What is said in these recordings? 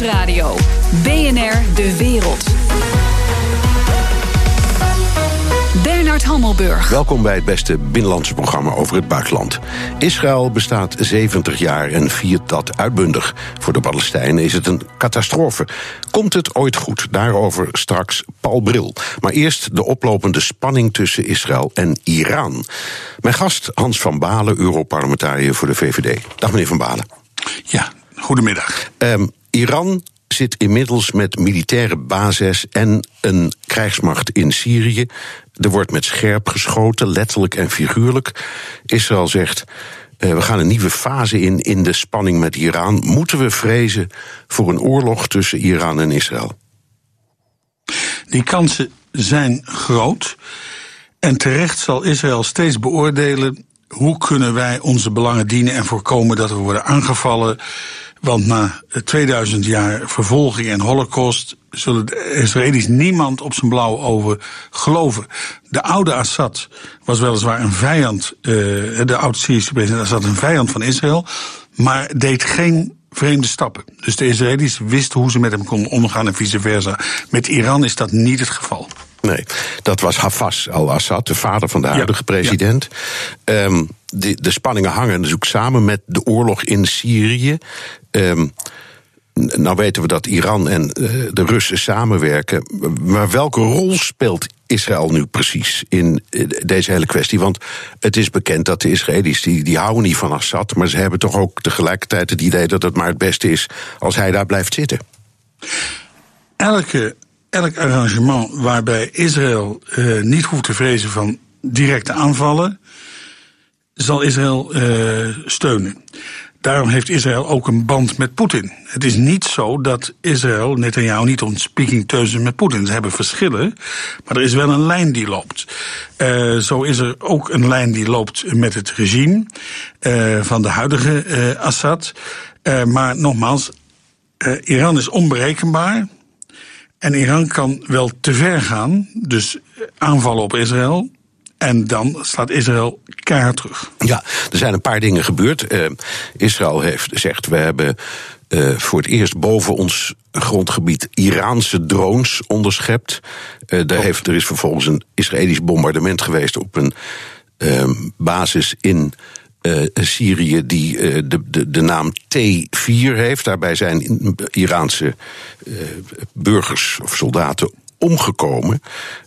Nieuwsradio. BNR De Wereld. Bernard Hammelburg. Welkom bij het beste binnenlandse programma over het buitenland. Israël bestaat 70 jaar en viert dat uitbundig. Voor de Palestijnen is het een catastrofe. Komt het ooit goed? Daarover straks Paul Bril. Maar eerst de oplopende spanning tussen Israël en Iran. Mijn gast Hans van Balen, Europarlementariër voor de VVD. Dag meneer van Balen. Ja, goedemiddag. Um, Iran zit inmiddels met militaire bases en een krijgsmacht in Syrië. Er wordt met scherp geschoten, letterlijk en figuurlijk. Israël zegt. Uh, we gaan een nieuwe fase in in de spanning met Iran. Moeten we vrezen voor een oorlog tussen Iran en Israël? Die kansen zijn groot. En terecht zal Israël steeds beoordelen hoe kunnen wij onze belangen dienen en voorkomen dat we worden aangevallen want na 2000 jaar vervolging en holocaust zullen de Israëli's niemand op zijn blauwe ogen geloven. De oude Assad was weliswaar een vijand, uh, de oude Syrische president Assad een vijand van Israël, maar deed geen vreemde stappen. Dus de Israëli's wisten hoe ze met hem konden omgaan en vice versa. Met Iran is dat niet het geval. Nee, dat was Hafez al-Assad, de vader van de huidige president. Ja. Um, de, de, spanningen hangen dus ook samen met de oorlog in Syrië. Um, nou weten we dat Iran en uh, de Russen samenwerken. Maar welke rol speelt Israël nu precies in eh, deze hele kwestie? Want het is bekend dat de Israëli's die, die houden niet van Assad, maar ze hebben toch ook tegelijkertijd het idee dat het maar het beste is als hij daar blijft zitten. Elke elk arrangement waarbij Israël uh, niet hoeft te vrezen van directe aanvallen, zal Israël uh, steunen. Daarom heeft Israël ook een band met Poetin. Het is niet zo dat Israël, Netanyahu, niet on speaking terms met Poetin. Ze hebben verschillen, maar er is wel een lijn die loopt. Uh, zo is er ook een lijn die loopt met het regime uh, van de huidige Assad. maar nogmaals, Iran is onberekenbaar. En Iran kan wel te ver gaan, dus aanvallen op Israël. En dan slaat Israël keihard terug. Ja, er zijn een paar dingen gebeurd. Uh, Israël heeft gezegd: we hebben uh, voor het eerst boven ons grondgebied Iraanse drones onderschept. Uh, daar heeft, er is vervolgens een Israëlisch bombardement geweest op een ehm, basis in Syrië die de, de, de naam T4 heeft. Daarbij zijn Iraanse burgers of soldaten omgekomen.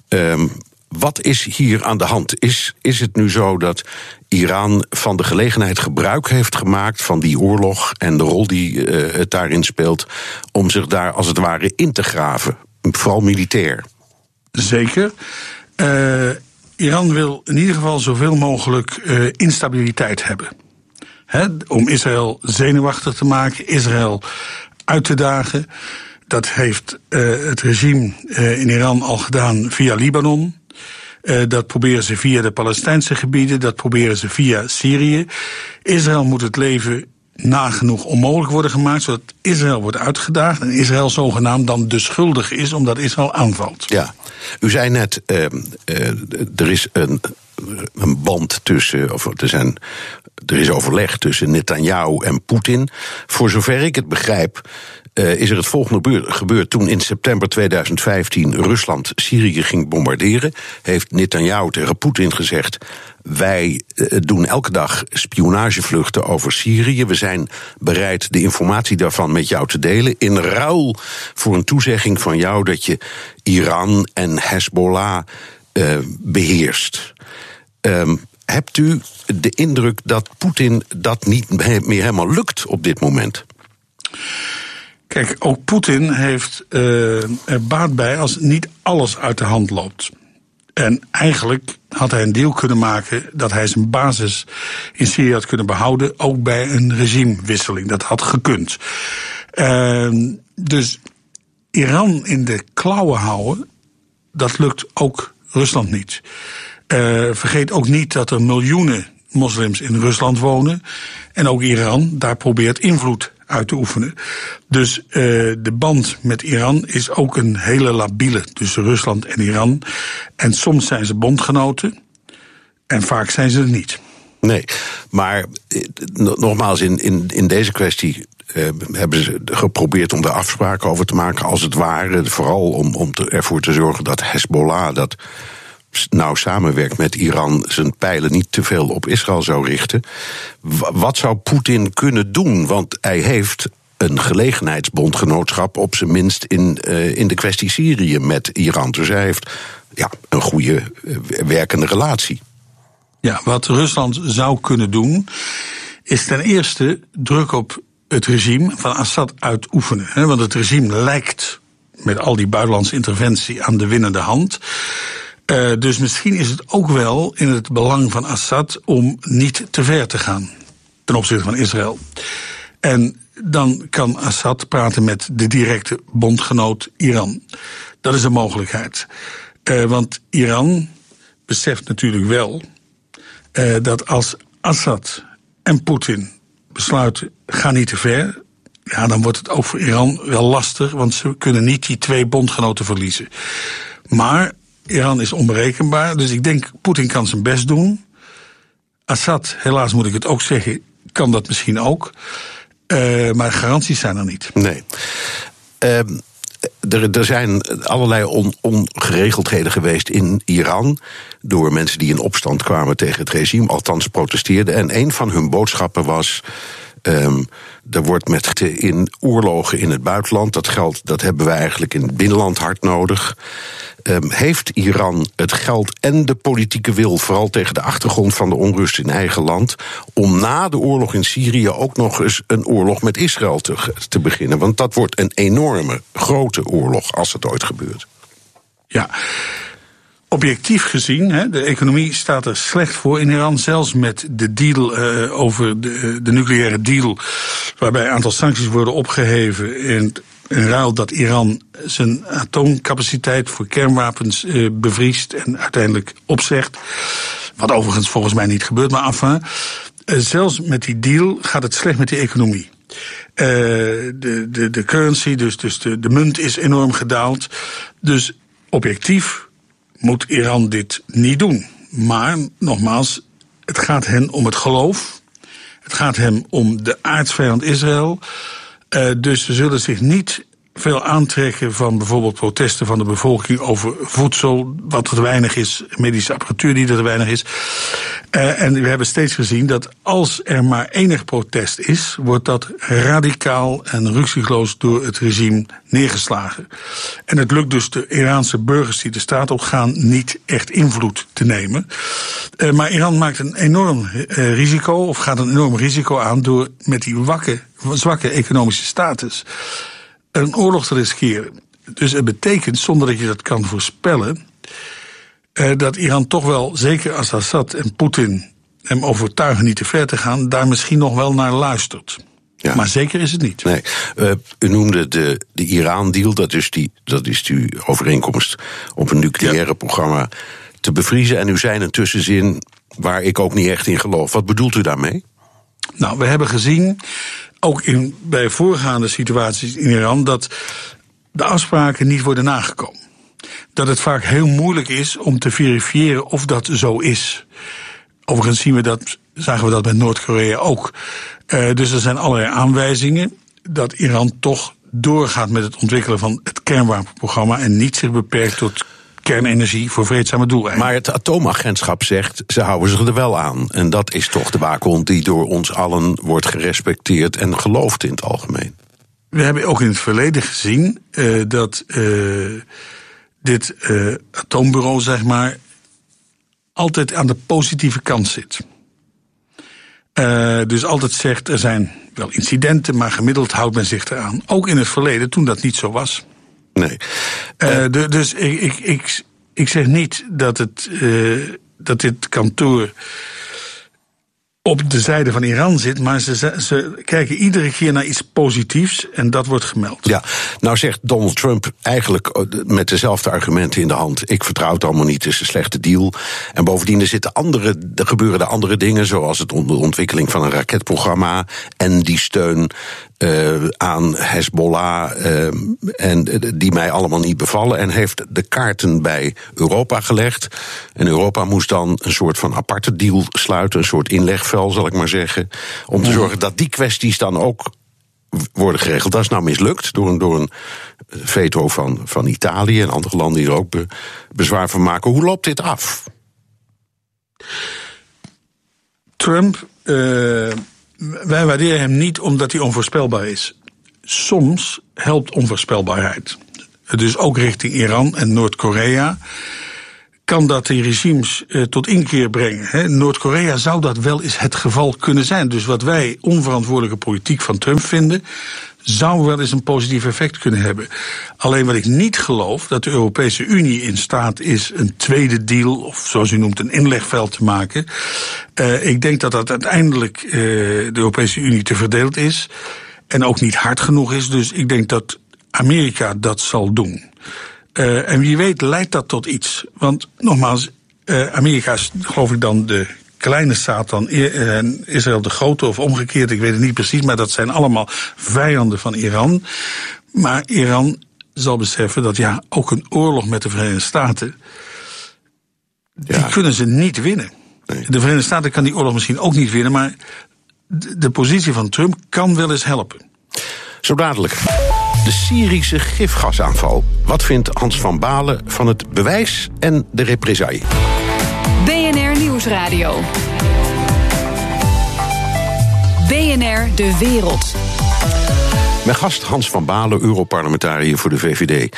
Um, wat is hier aan de hand? Is, is het nu zo dat Iran van de gelegenheid gebruik heeft gemaakt van die oorlog en de rol die het daarin speelt, om zich daar als het ware in te graven, vooral militair? Zeker. Iran wil in ieder geval zoveel mogelijk uh, instabiliteit hebben. He, om Israël zenuwachtig te maken, Israël uit te dagen. Dat heeft het regime in Iran al gedaan via Libanon. Dat proberen ze via de Palestijnse gebieden, dat proberen ze via Syrië. Israël moet het leven nagenoeg onmogelijk worden gemaakt, zodat Israël wordt uitgedaagd en Israël zogenaamd dan de schuldige is omdat Israël aanvalt. Ja, u zei net, uh, uh, er is een, een band tussen, of er, zijn, er is overleg tussen Netanyahu en Poetin. Voor zover ik het begrijp, uh, is er het volgende gebeurd. Toen in september 2015 Rusland Syrië ging bombarderen, heeft Netanyahu tegen Poetin gezegd: wij doen elke dag spionagevluchten over Syrië. We zijn bereid de informatie daarvan met jou te delen. In ruil voor een toezegging van jou dat je Iran en Hezbollah uh, beheerst. Um, hebt u de indruk dat Poetin dat niet meer helemaal lukt op dit moment? Kijk, ook Poetin heeft uh, er baat bij als niet alles uit de hand loopt. En eigenlijk had hij een deal kunnen maken dat hij zijn basis in Syrië had kunnen behouden, ook bij een regimewisseling. Dat had gekund. Uh, dus Iran in de klauwen houden, dat lukt ook Rusland niet. Uh, vergeet ook niet dat er miljoenen moslims in Rusland wonen. En ook Iran daar probeert invloed uit te oefenen. Dus uh, de band met Iran is ook een hele labiele tussen Rusland en Iran. En soms zijn ze bondgenoten en vaak zijn ze het niet. Nee, maar nogmaals, in, in, in deze kwestie eh, hebben ze geprobeerd om daar afspraken over te maken, als het ware. Vooral om, om te, ervoor te zorgen dat Hezbollah, dat nou samenwerkt met Iran, zijn pijlen niet te veel op Israël zou richten. Wat zou Poetin kunnen doen? Want hij heeft een gelegenheidsbondgenootschap, op zijn minst in, uh, in de kwestie Syrië met Iran. Dus hij heeft ja, een goede uh, werkende relatie. Ja, wat Rusland zou kunnen doen, is ten eerste druk op het regime van Assad uitoefenen. Want het regime lijkt met al die buitenlandse interventie aan de winnende hand. Uh, dus misschien is het ook wel in het belang van Assad om niet te ver te gaan ten opzichte van Israël. En dan kan Assad praten met de directe bondgenoot Iran. Dat is een mogelijkheid. Uh, want Iran beseft natuurlijk wel uh, dat als Assad en Poetin besluiten, ga niet te ver. Ja, dan wordt het ook voor Iran wel lastig, want ze kunnen niet die twee bondgenoten verliezen. Maar Iran is onberekenbaar, dus ik denk Poetin kan zijn best doen. Assad, helaas moet ik het ook zeggen, kan dat misschien ook. Uh, maar garanties zijn er niet. Nee. Uh, er, er, zijn allerlei on, ongeregeldheden geweest in Iran. Door mensen die in opstand kwamen tegen het regime, althans protesteerden. En een van hun boodschappen was. Um, er wordt met in oorlogen in het buitenland. Dat geld dat hebben wij eigenlijk in het binnenland hard nodig. Um, heeft Iran het geld en de politieke wil, vooral tegen de achtergrond van de onrust in eigen land, om na de oorlog in Syrië ook nog eens een oorlog met Israël te, te beginnen? Want dat wordt een enorme, grote oorlog als het ooit gebeurt. Ja. Objectief gezien, hè, de economie staat er slecht voor in Iran. Zelfs met de deal uh, over de, de, nucleaire deal, waarbij een aantal sancties worden opgeheven. in ruil dat Iran zijn atoomcapaciteit voor kernwapens uh, bevriest en uiteindelijk opzegt. Wat overigens volgens mij niet gebeurt, maar. Uh, zelfs met die deal gaat het slecht met die economie. De, de, de currency, dus, dus de, de munt is enorm gedaald. Dus objectief moet Iran dit niet doen. Maar nogmaals, het gaat hen om het geloof. Het gaat hem om de aardsvijand Israël. Uh, dus ze zullen zich niet veel aantrekken van bijvoorbeeld protesten van de bevolking over voedsel, wat te weinig is, medische apparatuur die er weinig is. Uh, en we hebben steeds gezien dat als er maar enig protest is, wordt dat radicaal en ruksigloos door het regime neergeslagen. En het lukt dus de Iraanse burgers die de straat op gaan niet echt invloed te nemen. Uh, maar Iran maakt een enorm uh, risico, of gaat een enorm risico aan door met die wakke, zwakke economische status een oorlog te riskeren. Dus het betekent, zonder dat je dat kan voorspellen, eh, dat Iran toch wel, zeker als Assad en Poetin hem overtuigen niet te ver te gaan, daar misschien nog wel naar luistert. Ja. Maar zeker is het niet. Nee. Uh, u noemde de, de Iran-deal, dat, is die, dat is die overeenkomst op een nucleaire ja. programma te bevriezen. En u zei een tussenzin waar ik ook niet echt in geloof. Wat bedoelt u daarmee? Nou, we hebben gezien ook in, bij voorgaande situaties in Iran, dat de afspraken niet worden nagekomen. Dat het vaak heel moeilijk is om te verifiëren of dat zo is. Overigens zien we dat, zagen we dat met Noord-Korea ook. Uh, dus er zijn allerlei aanwijzingen dat Iran toch doorgaat met het ontwikkelen van het kernwapenprogramma en niet zich beperkt tot kernenergie voor vreedzame doeleinden. Maar het atoomagentschap zegt, ze houden zich er wel aan. En dat is toch de waakhond die door ons allen wordt gerespecteerd en geloofd in het algemeen. We hebben ook in het verleden gezien uh, dat uh, dit uh, atoombureau, zeg maar, altijd aan de positieve kant zit. dus altijd zegt, er zijn wel incidenten, maar gemiddeld houdt men zich eraan. Ook in het verleden, toen dat niet zo was. Nee. Uh, de, dus ik, ik, ik, ik zeg niet dat, het, uh, dat dit kantoor op de zijde van Iran zit, maar ze, ze kijken iedere keer naar iets positiefs en dat wordt gemeld. Ja, nou zegt Donald Trump eigenlijk eh, met dezelfde argumenten in de hand. Ik vertrouw het allemaal niet, het is een slechte deal. En bovendien er zitten andere, er gebeuren er andere dingen, zoals het de ontwikkeling van een raketprogramma en die steun uh, aan Hezbollah, uh, en die mij allemaal niet bevallen. En heeft de kaarten bij Europa gelegd. En Europa moest dan een soort van aparte deal sluiten, een soort inlegvel, zal ik maar zeggen. Om te zorgen dat die kwesties dan ook worden geregeld. Dat is nou mislukt door een, door een veto van, van Italië en andere landen die er ook bezwaar van maken. Hoe loopt dit af? Trump, uh, wij waarderen hem niet omdat hij onvoorspelbaar is. Soms helpt onvoorspelbaarheid. Dus ook richting Iran en Noord-Korea kan dat die regimes uh, tot inkeer brengen. Noord-Korea zou dat wel eens het geval kunnen zijn. Dus wat wij onverantwoordelijke politiek van Trump vinden, zou wel eens een positief effect kunnen hebben. Alleen wat ik niet geloof, dat de Europese Unie in staat is een tweede deal, of zoals u noemt, een inlegveld te maken. Uh, ik denk dat dat uiteindelijk uh, de Europese Unie te verdeeld is. En ook niet hard genoeg is. Dus ik denk dat Amerika dat zal doen. Uh, en wie weet leidt dat tot iets. Want nogmaals, Amerika is geloof ik dan de kleine staat dan Israël de grote of omgekeerd, ik weet het niet precies, maar dat zijn allemaal vijanden van Iran. Maar Iran zal beseffen dat ja, ook een oorlog met de Verenigde Staten, ja. die kunnen ze niet winnen. Nee. De Verenigde Staten kan die oorlog misschien ook niet winnen, maar de, de positie van Trump kan wel eens helpen. Zo dadelijk. De Syrische gifgasaanval. Wat vindt Hans van Balen van het bewijs en de represaille? Nieuwsradio. BNR De Wereld. Mijn gast Hans van Balen, Europarlementariër voor de VVD.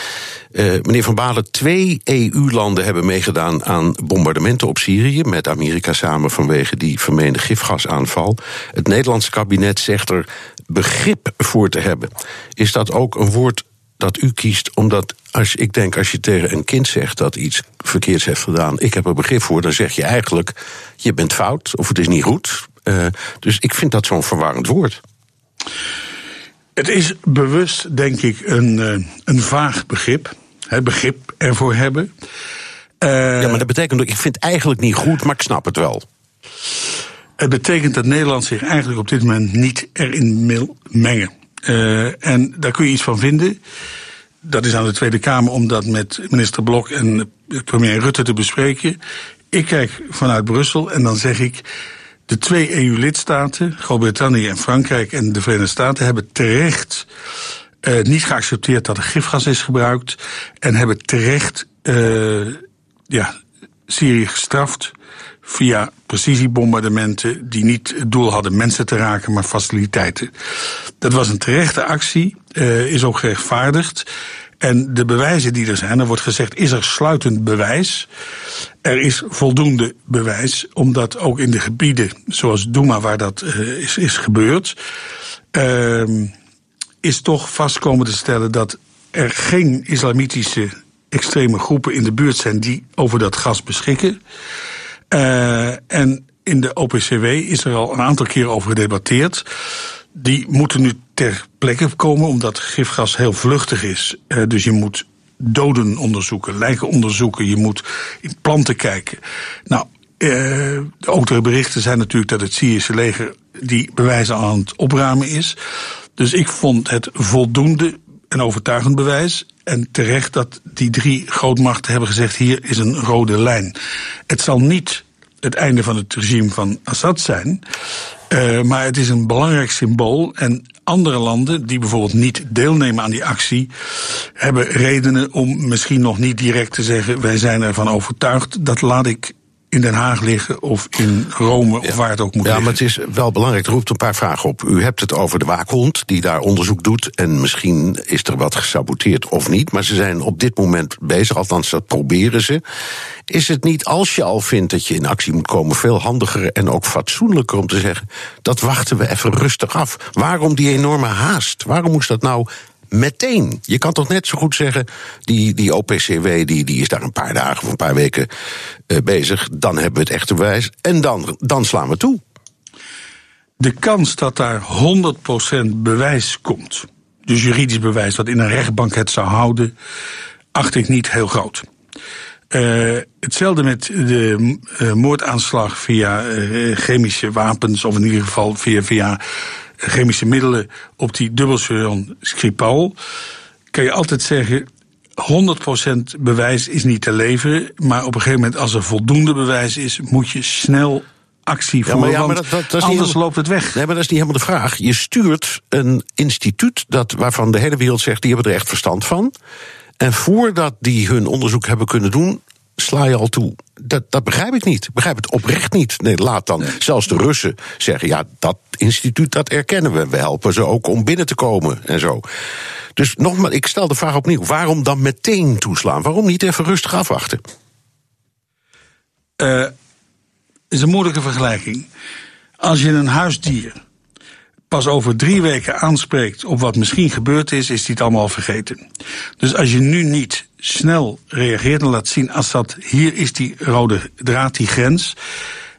Uh, meneer Van Balen, twee EU-landen hebben meegedaan aan bombardementen op Syrië. Met Amerika samen vanwege die vermeende gifgasaanval. Het Nederlandse kabinet zegt er begrip voor te hebben. Is dat ook een woord dat u kiest omdat als, ik denk als je tegen een kind zegt dat iets verkeerds heeft gedaan, ik heb er begrip voor, dan zeg je eigenlijk je bent fout of het is niet goed. Uh, dus ik vind dat zo'n verwarrend woord. Het is bewust, denk ik, een, uh, een vaag begrip. He, begrip ervoor hebben. Uh, ja, maar dat betekent ook, ik vind het eigenlijk niet goed, maar ik snap het wel. Het betekent dat Nederland zich eigenlijk op dit moment niet erin wil mengen. Uh, en daar kun je iets van vinden. Dat is aan de Tweede Kamer om dat met minister Blok en premier Rutte te bespreken. Ik kijk vanuit Brussel en dan zeg ik. De twee EU-lidstaten, Groot-Brittannië en Frankrijk en de Verenigde Staten, hebben terecht uh, niet geaccepteerd dat er gifgas is gebruikt. En hebben terecht uh, ja, Syrië gestraft via precisiebombardementen die niet het doel hadden mensen te raken, maar faciliteiten. Dat was een terechte actie, uh, is ook gerechtvaardigd. En de bewijzen die er zijn, er wordt gezegd, is er sluitend bewijs. Er is voldoende bewijs, omdat ook in de gebieden zoals Douma, waar dat uh, is, is gebeurd, uh, is toch vast komen te stellen dat er geen islamitische extreme groepen in de buurt zijn die over dat gas beschikken. Uh, en in de OPCW is er al een aantal keren over gedebatteerd. Die moeten nu ter plekke komen, omdat gifgas heel vluchtig is. Uh, dus je moet doden onderzoeken, lijken onderzoeken, je moet in planten kijken. Nou, uh, ook de berichten zijn natuurlijk dat het Syrische leger die bewijzen aan het opruimen is. Dus ik vond het voldoende en overtuigend bewijs. En terecht dat die drie grootmachten hebben gezegd: hier is een rode lijn. Het zal niet het einde van het regime van Assad zijn. Uh, maar het is een belangrijk symbool. En andere landen die bijvoorbeeld niet deelnemen aan die actie, hebben redenen om misschien nog niet direct te zeggen: wij zijn ervan overtuigd. Dat laat ik in Den Haag liggen of in Rome of waar het ook moet ja, liggen. Ja, maar het is wel belangrijk. Er roept een paar vragen op. U hebt het over de waakhond die daar onderzoek doet. En misschien is er wat gesaboteerd of niet. Maar ze zijn op dit moment bezig, althans dat proberen ze. Is het niet, als je al vindt dat je in actie moet komen, veel handiger en ook fatsoenlijker om te zeggen: dat wachten we even rustig af? Waarom die enorme haast? Waarom moest dat nou meteen. Je kan toch net zo goed zeggen, die, die OPCW die, die is daar een paar dagen of een paar weken uh, bezig. Dan hebben we het echte bewijs en dan, dan slaan we toe. De kans dat daar 100% bewijs komt, dus juridisch bewijs dat in een rechtbank het zou houden, acht ik niet heel groot. Uh, hetzelfde met de uh, moordaanslag via chemische wapens, of in ieder geval via, via chemische middelen op die dubbelspion Skripal, kan je altijd zeggen. 100% bewijs is niet te leveren, maar op een gegeven moment, als er voldoende bewijs is, moet je snel actie voeren, ja, maar, ja, dat, anders loopt het weg. Nee, maar dat is niet helemaal de vraag. Je stuurt een instituut dat, waarvan de hele wereld zegt... die hebben er echt verstand van. En voordat die hun onderzoek hebben kunnen doen, sla je al toe. Dat, dat begrijp ik niet. Ik begrijp het oprecht niet. Nee, laat dan zelfs de Russen zeggen: ja, dat instituut dat erkennen we. We helpen ze ook om binnen te komen en zo. Dus nogmaals, ik stel de vraag opnieuw: waarom dan meteen toeslaan? Waarom niet even rustig afwachten? Uh, is een moeilijke vergelijking. Als je een huisdier pas over drie weken aanspreekt op wat misschien gebeurd is, is hij het allemaal vergeten. Dus als je nu niet snel reageert en laat zien, als dat hier is die rode draad, die grens,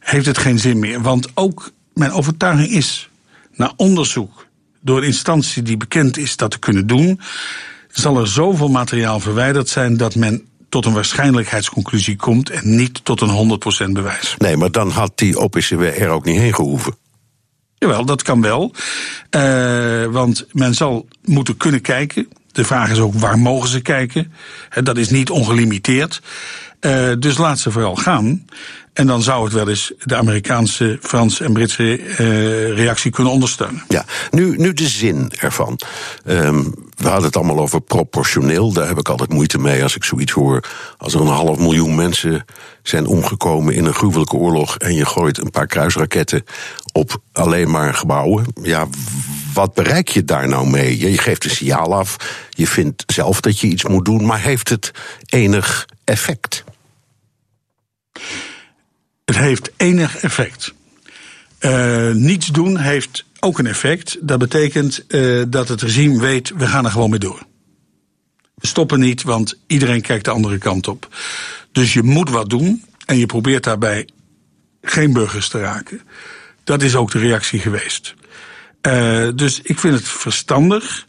heeft het geen zin meer. Want ook mijn overtuiging is, na onderzoek door een instantie die bekend is dat te kunnen doen, zal er zoveel materiaal verwijderd zijn dat men tot een waarschijnlijkheidsconclusie komt en niet tot een 100% bewijs. Nee, maar dan had die OPCW er ook niet heen gehoeven. Jawel, dat kan wel. Uh, want men zal moeten kunnen kijken. De vraag is ook waar mogen ze kijken. Dat is niet ongelimiteerd. Uh, dus laat ze vooral gaan. En dan zou het wel eens de Amerikaanse, Franse en Britse uh, reactie kunnen ondersteunen. Ja, nu, nu de zin ervan. Um, we hadden het allemaal over proportioneel. Daar heb ik altijd moeite mee als ik zoiets hoor. Als er een half miljoen mensen zijn omgekomen in een gruwelijke oorlog. en je gooit een paar kruisraketten op alleen maar gebouwen. Ja, wat bereik je daar nou mee? Je geeft een signaal af. Je vindt zelf dat je iets moet doen. Maar heeft het enig effect? Het heeft enig effect. Uh, niets doen heeft ook een effect. Dat betekent uh, dat het regime weet, we gaan er gewoon mee door. We stoppen niet, want iedereen kijkt de andere kant op. Dus je moet wat doen en je probeert daarbij geen burgers te raken. Dat is ook de reactie geweest. Uh, dus ik vind het verstandig.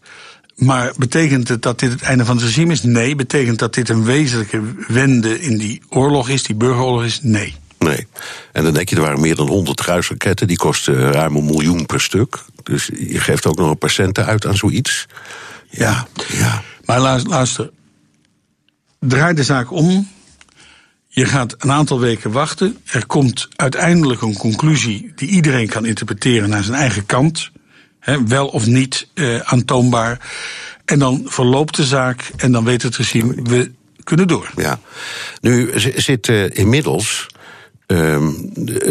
Maar betekent het dat dit het einde van het regime is? Nee. Betekent dat dit een wezenlijke wende in die oorlog is, die burgeroorlog is? Nee. Nee. En dan denk je, er waren meer dan 100 kruisraketten. Die kosten ruim een miljoen per stuk. Dus je geeft ook nog een patiënten uit aan zoiets. Ja, ja. Maar luister. Draai de zaak om. Je gaat een aantal weken wachten. Er komt uiteindelijk een conclusie die iedereen kan interpreteren naar zijn eigen kant. He, wel of niet uh, aantoonbaar. En dan verloopt de zaak en dan weet het regime, we kunnen door. Ja. Nu zit uh, inmiddels uh,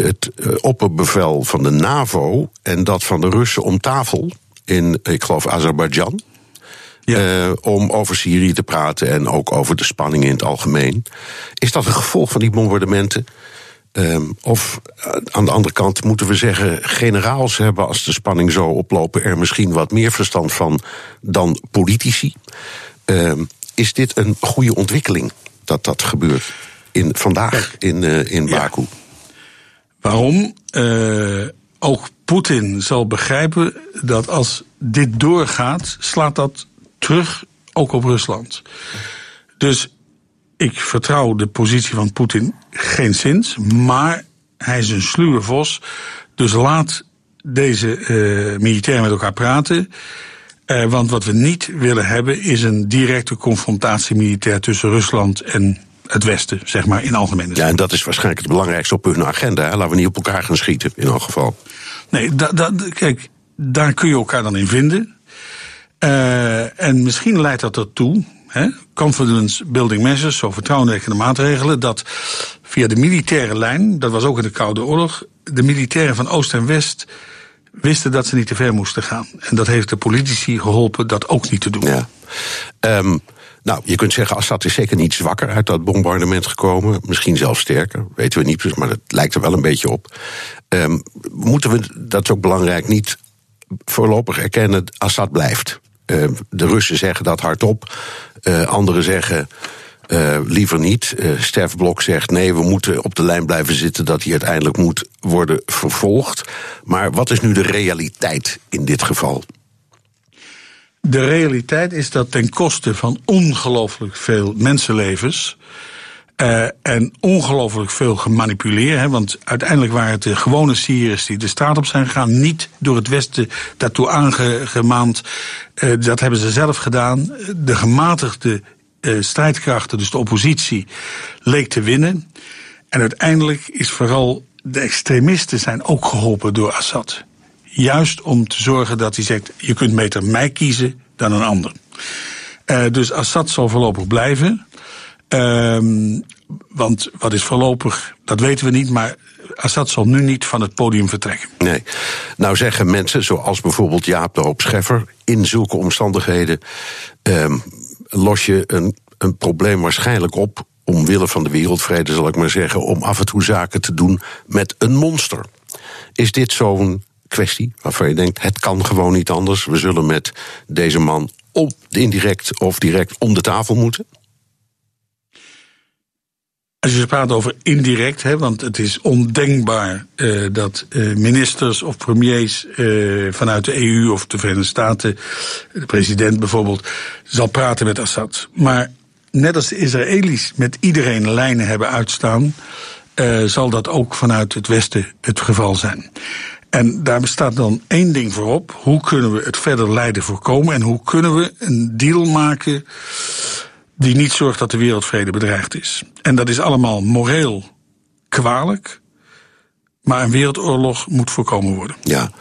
het uh, opperbevel van de NAVO en dat van de Russen om tafel in, ik geloof, Azerbeidzjan. Ja. Uh, om over Syrië te praten en ook over de spanningen in het algemeen. Is dat een gevolg van die bombardementen? Um, of uh, aan de andere kant moeten we zeggen, generaals hebben als de spanning zo oplopen er misschien wat meer verstand van dan politici. Um, is dit een goede ontwikkeling dat dat gebeurt in, vandaag in, uh, in Baku? Ja. Waarom? Uh, ook Poetin zal begrijpen dat als dit doorgaat, slaat dat terug ook op Rusland. Dus ik vertrouw de positie van Poetin geen zins, maar hij is een sluwe vos. Dus laat deze uh, militairen met elkaar praten. Uh, want wat we niet willen hebben is een directe confrontatie militair tussen Rusland en het Westen, zeg maar, in algemene zin. Ja, en dat is waarschijnlijk het belangrijkste op hun agenda. Hè? Laten we niet op elkaar gaan schieten, in elk geval. Nee, da, da, kijk, daar kun je elkaar dan in vinden. Uh, en misschien leidt dat ertoe, hè, confidence building measures, zo vertrouwenwekkende maatregelen, dat via de militaire lijn, dat was ook in de Koude Oorlog, de militairen van Oost en West wisten dat ze niet te ver moesten gaan. En dat heeft de politici geholpen dat ook niet te doen. Ja. Um, nou, je kunt zeggen, Assad is zeker niet zwakker uit dat bombardement gekomen. Misschien zelfs sterker, weten we niet, maar het lijkt er wel een beetje op. Um, moeten we, dat is ook belangrijk, niet voorlopig erkennen, Assad blijft. Uh, de Russen zeggen dat hardop. Uh, anderen zeggen uh, liever niet. Uh, Sterfblok zegt nee, we moeten op de lijn blijven zitten dat hij uiteindelijk moet worden vervolgd. Maar wat is nu de realiteit in dit geval? De realiteit is dat ten koste van ongelooflijk veel mensenlevens. Uh, en ongelooflijk veel gemanipuleerd. Hè, want uiteindelijk waren het de gewone Syriërs die de straat op zijn gegaan. Niet door het Westen daartoe aangemaand. Uh, dat hebben ze zelf gedaan. De gematigde uh, strijdkrachten, dus de oppositie, leek te winnen. En uiteindelijk is vooral de extremisten zijn ook geholpen door Assad. Juist om te zorgen dat hij zegt: je kunt beter mij kiezen dan een ander. Uh, dus Assad zal voorlopig blijven. Uh, want wat is voorlopig, dat weten we niet, maar Assad zal nu niet van het podium vertrekken. Nee. Nou zeggen mensen, zoals bijvoorbeeld Jaap de Hoop Scheffer, in zulke omstandigheden uh, los je een, een probleem waarschijnlijk op omwille van de wereldvrede, zal ik maar zeggen, om af en toe zaken te doen met een monster. Is dit zo'n kwestie waarvan je denkt: het kan gewoon niet anders? We zullen met deze man op, indirect of direct om de tafel moeten? Als je praat over indirect, hè, want het is ondenkbaar uh, dat uh, ministers of premiers uh, vanuit de EU of de Verenigde Staten, de president bijvoorbeeld, zal praten met Assad. Maar net als de Israëli's met iedereen lijnen hebben uitstaan, zal dat ook vanuit het Westen het geval zijn. En daar bestaat dan één ding voorop. Hoe kunnen we het verder lijden voorkomen? En hoe kunnen we een deal maken die niet zorgt dat de wereldvrede bedreigd is? En dat is allemaal moreel kwalijk. Maar een wereldoorlog moet voorkomen worden. Ja,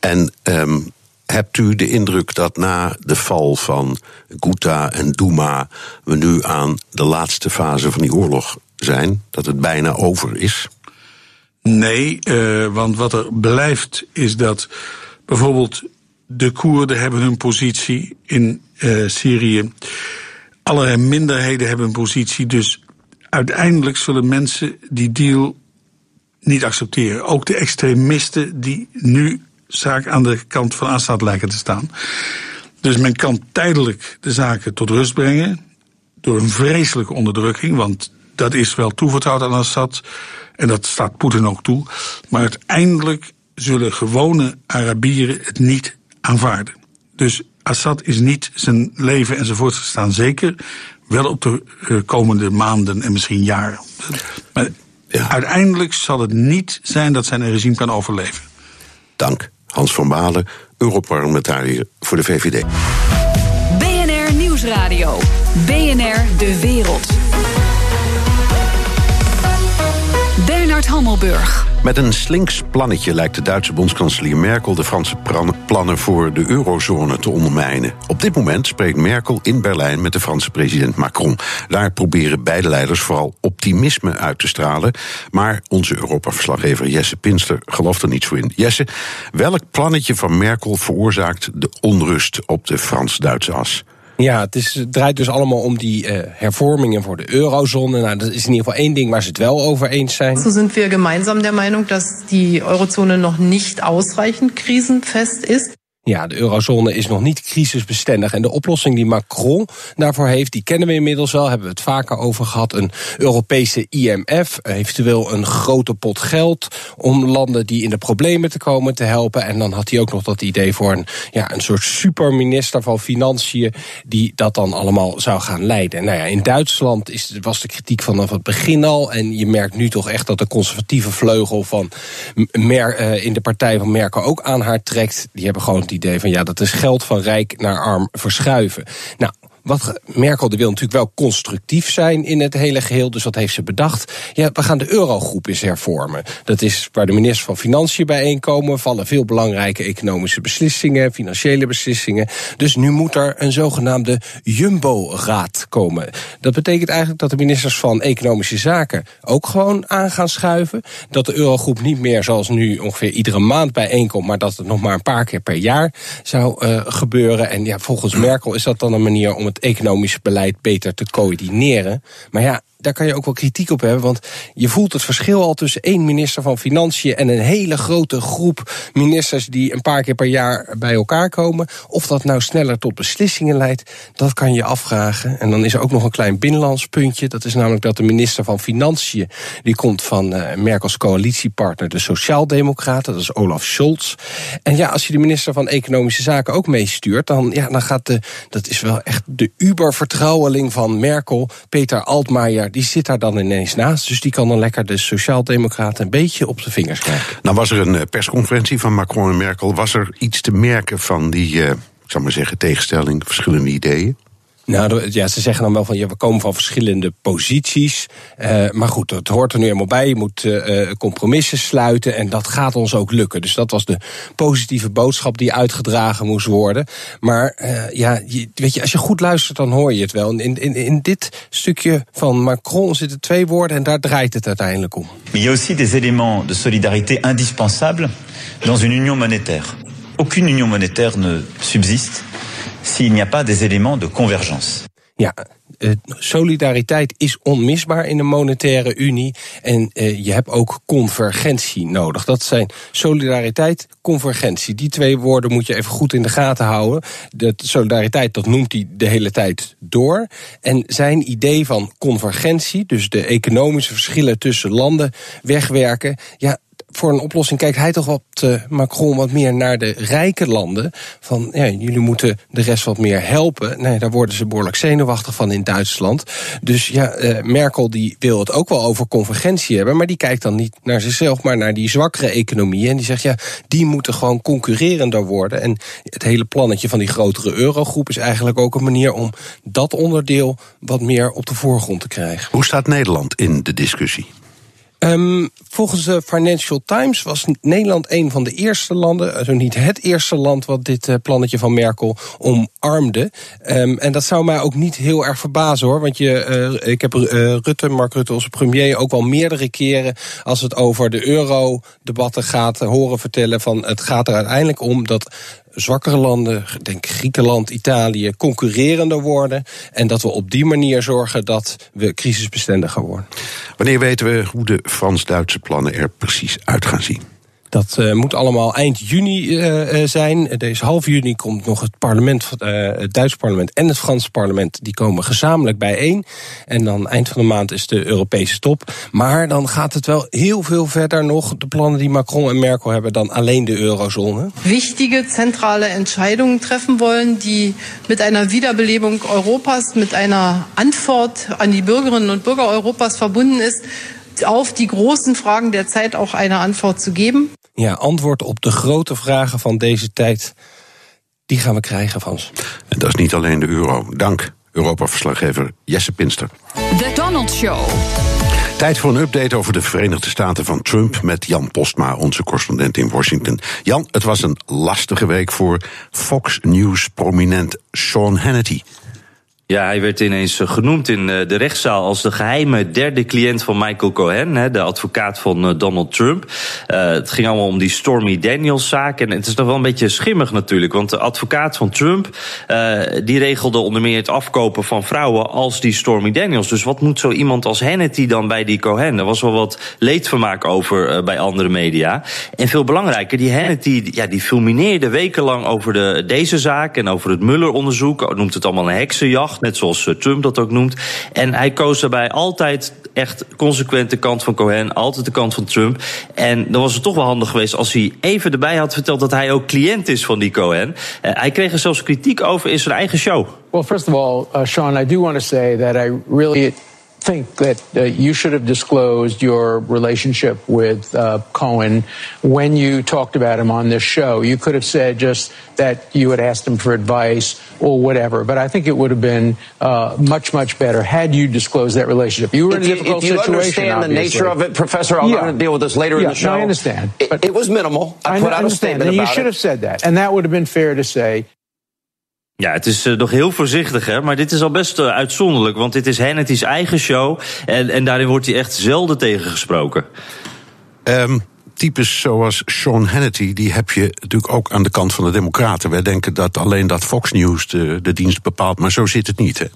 en um, hebt u de indruk dat na de val van Ghouta en Douma we nu aan de laatste fase van die oorlog zijn? Dat het bijna over is? Nee, uh, want wat er blijft is dat bijvoorbeeld de Koerden hebben hun positie in uh, Syrië. Allerlei minderheden hebben een positie. Dus uiteindelijk zullen mensen die deal niet accepteren. Ook de extremisten die nu zaak aan de kant van Assad lijken te staan. Dus men kan tijdelijk de zaken tot rust brengen. Door een vreselijke onderdrukking. Want dat is wel toevertrouwd aan Assad. En dat staat Poetin ook toe. Maar uiteindelijk zullen gewone Arabieren het niet aanvaarden. Dus Assad is niet zijn leven en zijn voortgestaan zeker. Wel op de eh, komende maanden en misschien jaren. Maar ja. uiteindelijk zal het niet zijn dat zijn regime kan overleven. Dank. Hans van Balen, Europarlementariër voor de VVD. BNR Nieuwsradio. BNR De Wereld. Met een slinks plannetje lijkt de Duitse bondskanselier Merkel de Franse plannen voor de eurozone te ondermijnen. Op dit moment spreekt Merkel in Berlijn met de Franse president Macron. Daar proberen beide leiders vooral optimisme uit te stralen. Maar onze Europa-verslaggever Jesse Pinster gelooft er niet zo in. Jesse, welk plannetje van Merkel veroorzaakt de onrust op de Frans-Duitse as? Ja, het, is, het draait dus allemaal om die uh, hervormingen voor de eurozone. Nou, dat is in ieder geval één ding waar ze het wel over eens zijn. So sind wir gemeinsam der Meinung, dass die Eurozone noch nicht ausreichend krisenfest ist. Ja, de eurozone is nog niet crisisbestendig. En de oplossing die Macron daarvoor heeft, die kennen we inmiddels wel. Hebben we het vaker over gehad. Een Europese IMF, eventueel een grote pot geld... om landen die in de problemen te komen te helpen. En dan had hij ook nog dat idee voor een, ja, een soort superminister van Financiën... die dat dan allemaal zou gaan leiden. Nou ja, in Duitsland is, was de kritiek vanaf het begin al. En je merkt nu toch echt dat de conservatieve vleugel van Mer, uh, in de partij van Merkel ook aan haar trekt. Die hebben gewoon het van ja, dat is geld van rijk naar arm verschuiven. Nou, wat Merkel wil natuurlijk wel constructief zijn in het hele geheel. Dus wat heeft ze bedacht? Ja, we gaan de eurogroep eens hervormen. Dat is waar de ministers van Financiën bijeenkomen. Vallen veel belangrijke economische beslissingen, financiële beslissingen. Dus nu moet er een zogenaamde Jumbo-raad komen. Dat betekent eigenlijk dat de ministers van Economische Zaken ook gewoon aan gaan schuiven. Dat de eurogroep niet meer zoals nu ongeveer iedere maand bijeenkomt, maar dat het nog maar een paar keer per jaar zou uh, gebeuren. En ja, volgens Merkel is dat dan een manier om het economisch beleid beter te coördineren. Maar ja, daar kan je ook wel kritiek op hebben. Want je voelt het verschil al tussen één minister van Financiën en een hele grote groep ministers die een paar keer per jaar bij elkaar komen. Of dat nou sneller tot beslissingen leidt, dat kan je afvragen. En dan is er ook nog een klein binnenlands puntje. Dat is namelijk dat de minister van Financiën, die komt van uh, Merkels coalitiepartner, de Sociaaldemocraten, dat is Olaf Scholz. En ja, als je de minister van Economische Zaken ook meestuurt, dan, ja, dan gaat de, dat is wel echt de ubervertrouweling van Merkel, Peter Altmaier die zit daar dan ineens naast. Dus die kan dan lekker de Sociaaldemocraten een beetje op de vingers krijgen. Nou was er een eh, persconferentie van Macron en Merkel. Was er iets te merken van die, uh, ik zal maar zeggen, tegenstelling, verschillende ideeën? Nou, ja, ze zeggen dan wel van ja, we komen van verschillende posities. Uh, maar goed, het hoort er nu helemaal bij. Je moet uh, compromissen sluiten en dat gaat ons ook lukken. Dus dat was de positieve boodschap die uitgedragen moest worden. Maar ja, je, weet je, als je goed luistert, dan hoor je het wel. In, in, in dit stukje van Macron zitten twee woorden en daar draait het uiteindelijk om. Il y a aussi des éléments de solidarité indispensables dans une union monétaire. Aucune union monétaire ne subsiste s'il n'y a pas des éléments de convergence. Ja, eh, solidariteit is onmisbaar in de monetaire unie. En uh, je hebt ook convergentie nodig. Dat zijn solidariteit, convergentie. Die twee woorden moet je even goed in de gaten houden. De solidariteit, dat noemt hij de hele tijd door. En zijn idee van convergentie, dus de economische verschillen tussen landen wegwerken. Ja, voor een oplossing kijkt hij toch wat uh, Macron wat meer naar de rijke landen. Van ja, jullie moeten de rest wat meer helpen. Nee, daar worden ze behoorlijk zenuwachtig van in Duitsland. Dus ja, uh, Merkel die wil het ook wel over convergentie hebben. Maar die kijkt dan niet naar zichzelf, maar naar die zwakkere economieën. En die zegt ja, die moeten gewoon concurrerender worden. En het hele plannetje van die grotere eurogroep is eigenlijk ook een manier om dat onderdeel wat meer op de voorgrond te krijgen. Hoe staat Nederland in de discussie? Um, volgens de Financial Times was Nederland een van de eerste landen, zo niet het eerste land, wat dit uh, plannetje van Merkel omarmde. Um, en dat zou mij ook niet heel erg verbazen hoor. Want je, uh, ik heb Rutte, Mark Rutte, onze premier, ook wel meerdere keren als het over de euro-debatten gaat horen vertellen van het gaat er uiteindelijk om dat zwakkere landen, denk Griekenland, Italië, concurrerender worden. En dat we op die manier zorgen dat we crisisbestendiger worden. Wanneer weten we hoe de Frans-Duitse plannen er precies uit gaan zien? Dat uh, moet allemaal eind juni uh, zijn. Deze half juni komt nog het parlement, uh, het Duitse parlement en het Franse parlement. Die komen gezamenlijk bijeen. En dan eind van de maand is de Europese top. Maar dan gaat het wel heel veel verder nog. De plannen die Macron en Merkel hebben dan alleen de eurozone. Wichtige centrale Entscheidungen treffen wollen, die met einer Wiederbelebung Europas, met einer Antwort an die Bürgerinnen und Bürger Europas verbunden ist auf die großen Fragen der Zeit auch eine Antwort zu geben. Ja, antwoord op de grote vragen van deze tijd, die gaan we krijgen, Frans. En dat is niet alleen de euro. Dank, Europa-verslaggever Jesse Pinster. The Donald Show. Tijd voor een update over de Verenigde Staten van Trump met Jan Postma, onze correspondent in Washington. Jan, het was een lastige week voor Fox News prominent Sean Hannity. Ja, hij werd ineens genoemd in de rechtszaal als de geheime derde cliënt van Michael Cohen, de advocaat van Donald Trump. Het ging allemaal om die Stormy Daniels zaak. En het is nog wel een beetje schimmig natuurlijk, want de advocaat van Trump die regelde onder meer het afkopen van vrouwen als die Stormy Daniels. Dus wat moet zo iemand als Hannity dan bij die Cohen? Er was wel wat leedvermaak over bij andere media. En veel belangrijker, die Hannity ja, die fulmineerde wekenlang over de, deze zaak en over het Mueller-onderzoek. Noemt het allemaal een heksenjacht net zoals Trump dat ook noemt. En hij koos daarbij altijd echt consequent de kant van Cohen, altijd de kant van Trump. En dan was het toch wel handig geweest als hij even erbij had verteld dat hij ook cliënt is van die Cohen. Uh, hij kreeg er zelfs kritiek over in zijn eigen show. Well, first of all, uh, Sean, I do want to say that I really think that uh, you should have disclosed your relationship with uh, Cohen when you talked about him on this show. You could have said just that you had asked him for advice or whatever, but I think it would have been uh, much, much better had you disclosed that relationship. You were in a difficult if you situation. understand obviously. the nature of it, Professor, I'm Yeah. going to deal with this later Yeah, in the show. no, I understand. It, But- it was minimal. I, I put out a understand. statement And you should it. have said that, and that would have been fair to say. Ja, het is uh, nog heel voorzichtig, hè? maar dit is al best uh, uitzonderlijk. Want dit is Hannity's eigen show. En, en daarin wordt hij echt zelden tegengesproken. Um, types zoals Sean Hannity, die heb je natuurlijk ook aan de kant van de Democraten. Wij denken dat alleen dat Fox News de, de dienst bepaalt, maar zo zit het niet. Hè?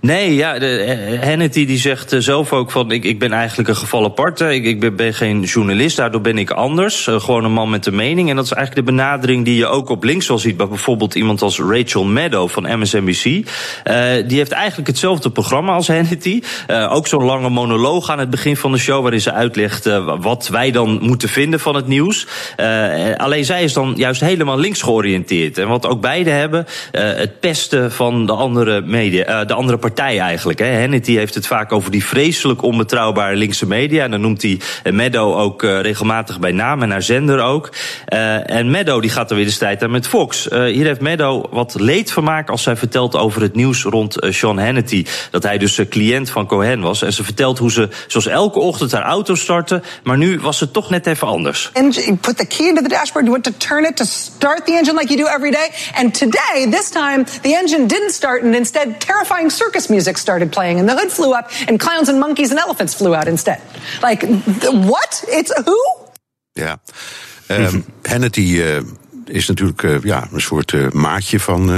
Nee, ja, de, eh, Hannity die zegt eh, zelf ook van... Ik, ik ben eigenlijk een geval apart. Ik, ik ben, ben geen journalist, daardoor ben ik anders. Eh, gewoon een man met een mening. En dat is eigenlijk de benadering die je ook op links wel ziet... bij bijvoorbeeld iemand als Rachel Maddow van MSNBC. Eh, die heeft eigenlijk hetzelfde programma als Hannity. Eh, ook zo'n lange monoloog aan het begin van de show... waarin ze uitlegt eh, wat wij dan moeten vinden van het nieuws. Eh, alleen zij is dan juist helemaal links georiënteerd. En wat ook beide hebben, eh, het pesten van de andere media... eh, de andere andere partij eigenlijk. Hè. Heeft het vaak over die vreselijk onbetrouwbare linkse media. En dan noemt hij Meadow ook uh, regelmatig bij naam en haar zender ook. Uh, en Meadow die gaat er weer de strijd aan met Fox. Hier heeft Meadow wat leedvermaak als zij vertelt over het nieuws rond Sean Hannity. Dat hij dus cliënt van Cohen was. En ze vertelt hoe ze zoals elke ochtend haar auto startte. Maar nu was het toch net even anders. And put the key into the dashboard, you went to turn it to start the engine like you do every day. And today, this time, the engine didn't start and instead terrifying circus music started playing and the hood flew up and clowns and monkeys and elephants flew out instead. Like, what? It's who? Ja. Um, Hannity uh, is natuurlijk uh, ja, een soort uh, maatje van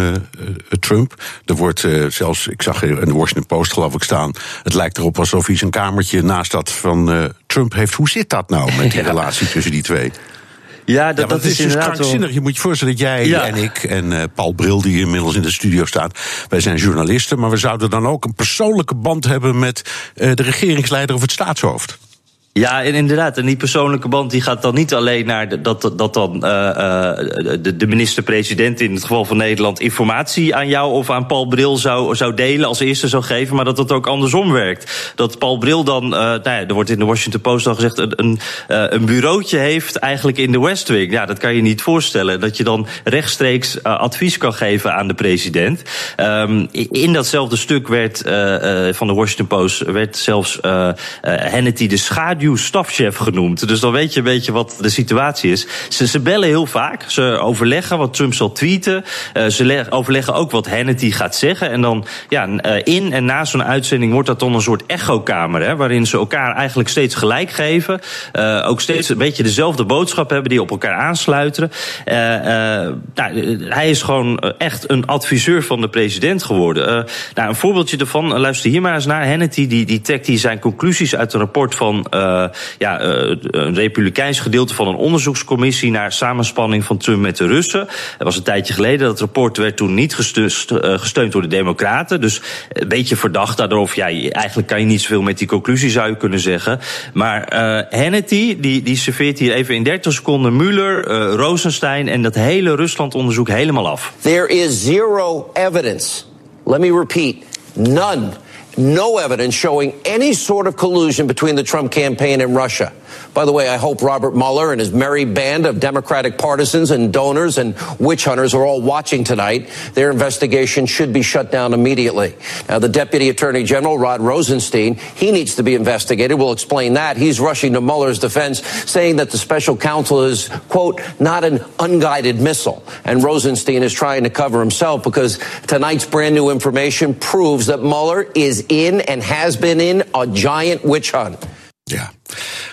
Trump. Er wordt zelfs, ik zag in de Washington Post geloof ik staan... het lijkt erop alsof hij zijn kamertje naast dat van Trump heeft. Hoe zit dat nou met die ja. relatie tussen die twee? Ja, dat, ja, dat is, is dus krankzinnig. Je moet je voorstellen dat jij Ja. en ik en uh, Paul Bril, die inmiddels in de studio staat, wij zijn journalisten, maar we zouden dan ook een persoonlijke band hebben met uh, de regeringsleider of het staatshoofd. Ja, inderdaad. En die persoonlijke band die gaat dan niet alleen naar dat, dat dan uh, uh, de, de minister-president in het geval van Nederland informatie aan jou of aan Paul Bril zou, zou delen als eerste zou geven, maar dat het ook andersom werkt. Dat Paul Bril dan, uh, nou ja, er wordt in de Washington Post al gezegd, een, een, een bureautje heeft eigenlijk in de West Wing. Ja, dat kan je niet voorstellen. Dat je dan rechtstreeks advies kan geven aan de president. Um, in datzelfde stuk werd van de Washington Post werd zelfs Hannity de schaduw stafchef genoemd. Dus dan weet je een beetje wat de situatie is. Ze, bellen heel vaak. Ze overleggen wat Trump zal tweeten. Uh, ze overleggen ook wat Hannity gaat zeggen. En dan ja, uh, in en na zo'n uitzending wordt dat dan een soort echokamer. Hè, waarin ze elkaar eigenlijk steeds gelijk geven. Uh, ook steeds een beetje dezelfde boodschap hebben die op elkaar aansluiten. nou, hij is gewoon echt een adviseur van de president geworden. nou, een voorbeeldje ervan, luister hier maar eens naar. Hannity die, die trekt hier zijn conclusies uit een rapport van ja, uh, een republikeins gedeelte van een onderzoekscommissie naar samenspanning van Trump met de Russen. Dat was een tijdje geleden. Dat rapport werd toen niet gesteund, uh, gesteund door de Democraten. Dus een beetje verdacht daarover. Ja, eigenlijk kan je niet zoveel met die conclusie, zou je kunnen zeggen. Maar Hannity, die, die serveert hier even in 30 seconden Mueller, Rosenstein en dat hele Rusland-onderzoek helemaal af. There is zero evidence. Let me repeat. None no evidence showing any sort of collusion between the Trump campaign and Russia. By the way, I hope Robert Mueller and his merry band of Democratic partisans and donors and witch hunters are all watching tonight. Their investigation should be shut down immediately. Now, the Deputy Attorney General, Rod Rosenstein, he needs to be investigated. We'll explain that. He's rushing to Mueller's defense, saying that the special counsel is, quote, not an unguided missile. And Rosenstein is trying to cover himself because tonight's brand new information proves that Mueller is in and has been in a giant witch hunt. Ja,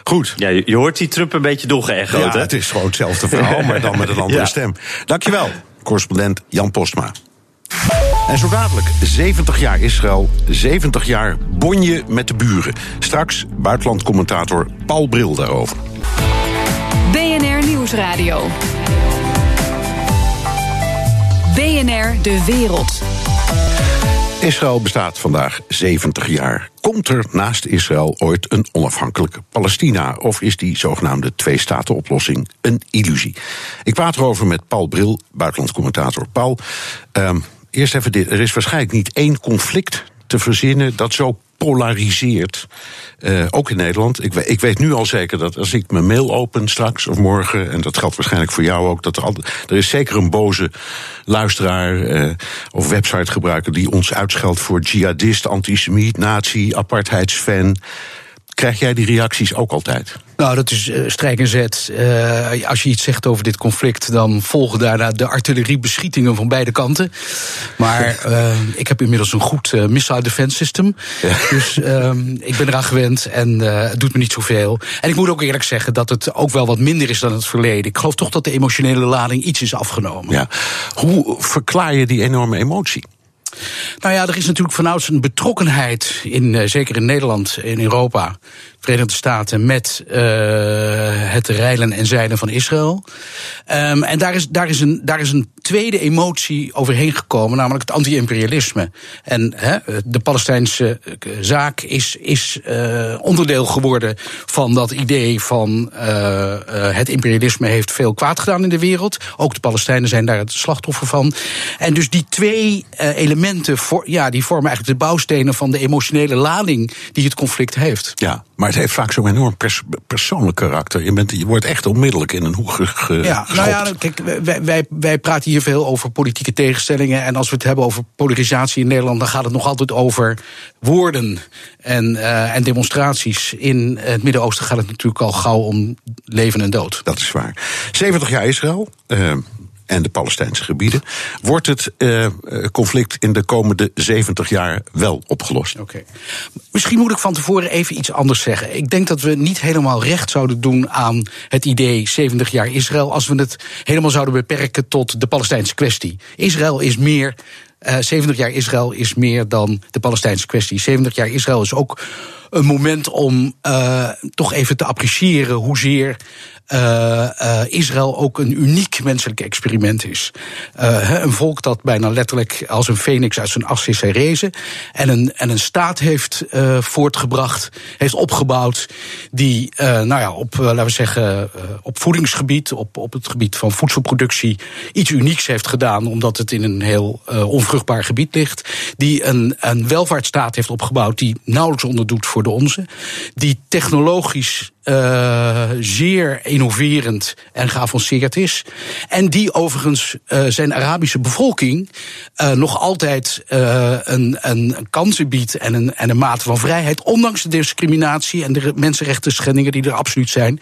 goed. Ja, je hoort die Trump een beetje doorgeëchoed, ja, hè? het is gewoon hetzelfde verhaal, maar dan met een andere Ja. stem. Dankjewel, correspondent Jan Postma. En zo dadelijk, 70 jaar Israël, 70 jaar bonje met de buren. Straks buitenlandcommentator Paul Bril daarover. BNR Nieuwsradio. BNR De Wereld. Israël bestaat vandaag 70 jaar. Komt er naast Israël ooit een onafhankelijk Palestina? Of is die zogenaamde twee-staten-oplossing een illusie? Ik praat erover met Paul Bril, buitenlandscommentator. Paul, um, eerst even dit. Er is waarschijnlijk niet één conflict te verzinnen dat zo polariseert. Uh, ook in Nederland. Ik, ik, weet nu al zeker dat als ik mijn mail open straks of morgen, en dat geldt waarschijnlijk voor jou ook, dat er, al, er is zeker een boze luisteraar uh, of websitegebruiker die ons uitscheldt voor jihadist, antisemiet, nazi, apartheidsfan. Krijg jij die reacties ook altijd? Nou, dat is uh, strijk en zet. Uh, als je iets zegt over dit conflict, dan volgen daarna de artilleriebeschietingen van beide kanten. Maar uh, ik heb inmiddels een goed missile defense system. Ja. Dus ik ben eraan gewend en het doet me niet zoveel. En ik moet ook eerlijk zeggen dat het ook wel wat minder is dan het verleden. Ik geloof toch dat de emotionele lading iets is afgenomen. Ja. Hoe verklaar je die enorme emotie? Nou ja, er is natuurlijk vanouds een betrokkenheid, in, zeker in Nederland, in Europa, Verenigde Staten met uh, het reilen en zeilen van Israël. Um, en daar is, daar, is een, daar is een tweede emotie overheen gekomen, namelijk het anti-imperialisme. En de Palestijnse zaak is, is uh, onderdeel geworden van dat idee van het imperialisme heeft veel kwaad gedaan in de wereld. Ook de Palestijnen zijn daar het slachtoffer van. En dus die twee elementen voor, ja, die vormen eigenlijk de bouwstenen van de emotionele lading die het conflict heeft. Ja, maar het heeft vaak zo'n enorm pers persoonlijk karakter. Je, bent, je wordt echt onmiddellijk in een hoek ge Ja, nou ja, kijk, wij, wij, wij praten hier veel over politieke tegenstellingen. En als we het hebben over polarisatie in Nederland, dan gaat het nog altijd over woorden en, uh, en demonstraties. In het Midden-Oosten gaat het natuurlijk al gauw om leven en dood. Dat is waar. 70 jaar Israël. Uh, en de Palestijnse gebieden. Wordt het uh, conflict in de komende 70 jaar wel opgelost? Misschien moet ik van tevoren even iets anders zeggen. Ik denk dat we niet helemaal recht zouden doen aan het idee 70 jaar Israël als we het helemaal zouden beperken tot de Palestijnse kwestie. Israël is meer. Uh, 70 jaar Israël is meer dan de Palestijnse kwestie. 70 jaar Israël is ook een moment om uh, toch even te appreciëren hoezeer uh, uh, Israël ook een uniek menselijk experiment is. Uh, een volk dat bijna letterlijk als een phoenix uit zijn as is herrezen. En een, en een staat heeft voortgebracht, heeft opgebouwd. die nou ja, op, laten we zeggen, op voedingsgebied, op, op het gebied van voedselproductie. iets unieks heeft gedaan, omdat het in een heel onvruchtbaar gebied ligt. Die een, een welvaartsstaat heeft opgebouwd die nauwelijks onderdoet voor de onze. Die technologisch uh, zeer innoverend en geavanceerd is. En die overigens uh, zijn Arabische bevolking uh, nog altijd een, een kansen biedt en een, en een mate van vrijheid, ondanks de discriminatie en de mensenrechten schendingen die er absoluut zijn.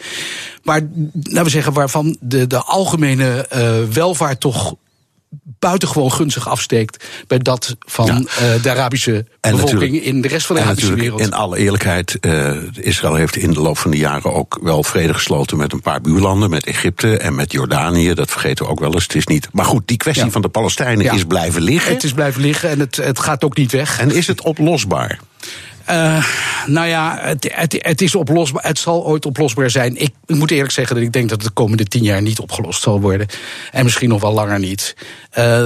Maar laten we zeggen, waarvan de, de algemene welvaart toch buitengewoon gunstig afsteekt bij dat van ja. uh, de Arabische en bevolking in de rest van de Arabische wereld. In alle eerlijkheid, uh, Israël heeft in de loop van de jaren ook wel vrede gesloten met een paar buurlanden, met Egypte en met Jordanië. Dat vergeten we ook wel eens. Het is niet. Maar goed, die kwestie ja. van de Palestijnen ja. is blijven liggen. Het is blijven liggen en het, het gaat ook niet weg. En is het oplosbaar? Uh, nou ja, het, het, is oplosbaar. Het zal ooit oplosbaar zijn. Ik, ik, moet eerlijk zeggen dat ik denk dat het de komende tien jaar niet opgelost zal worden. En misschien nog wel langer niet. Uh,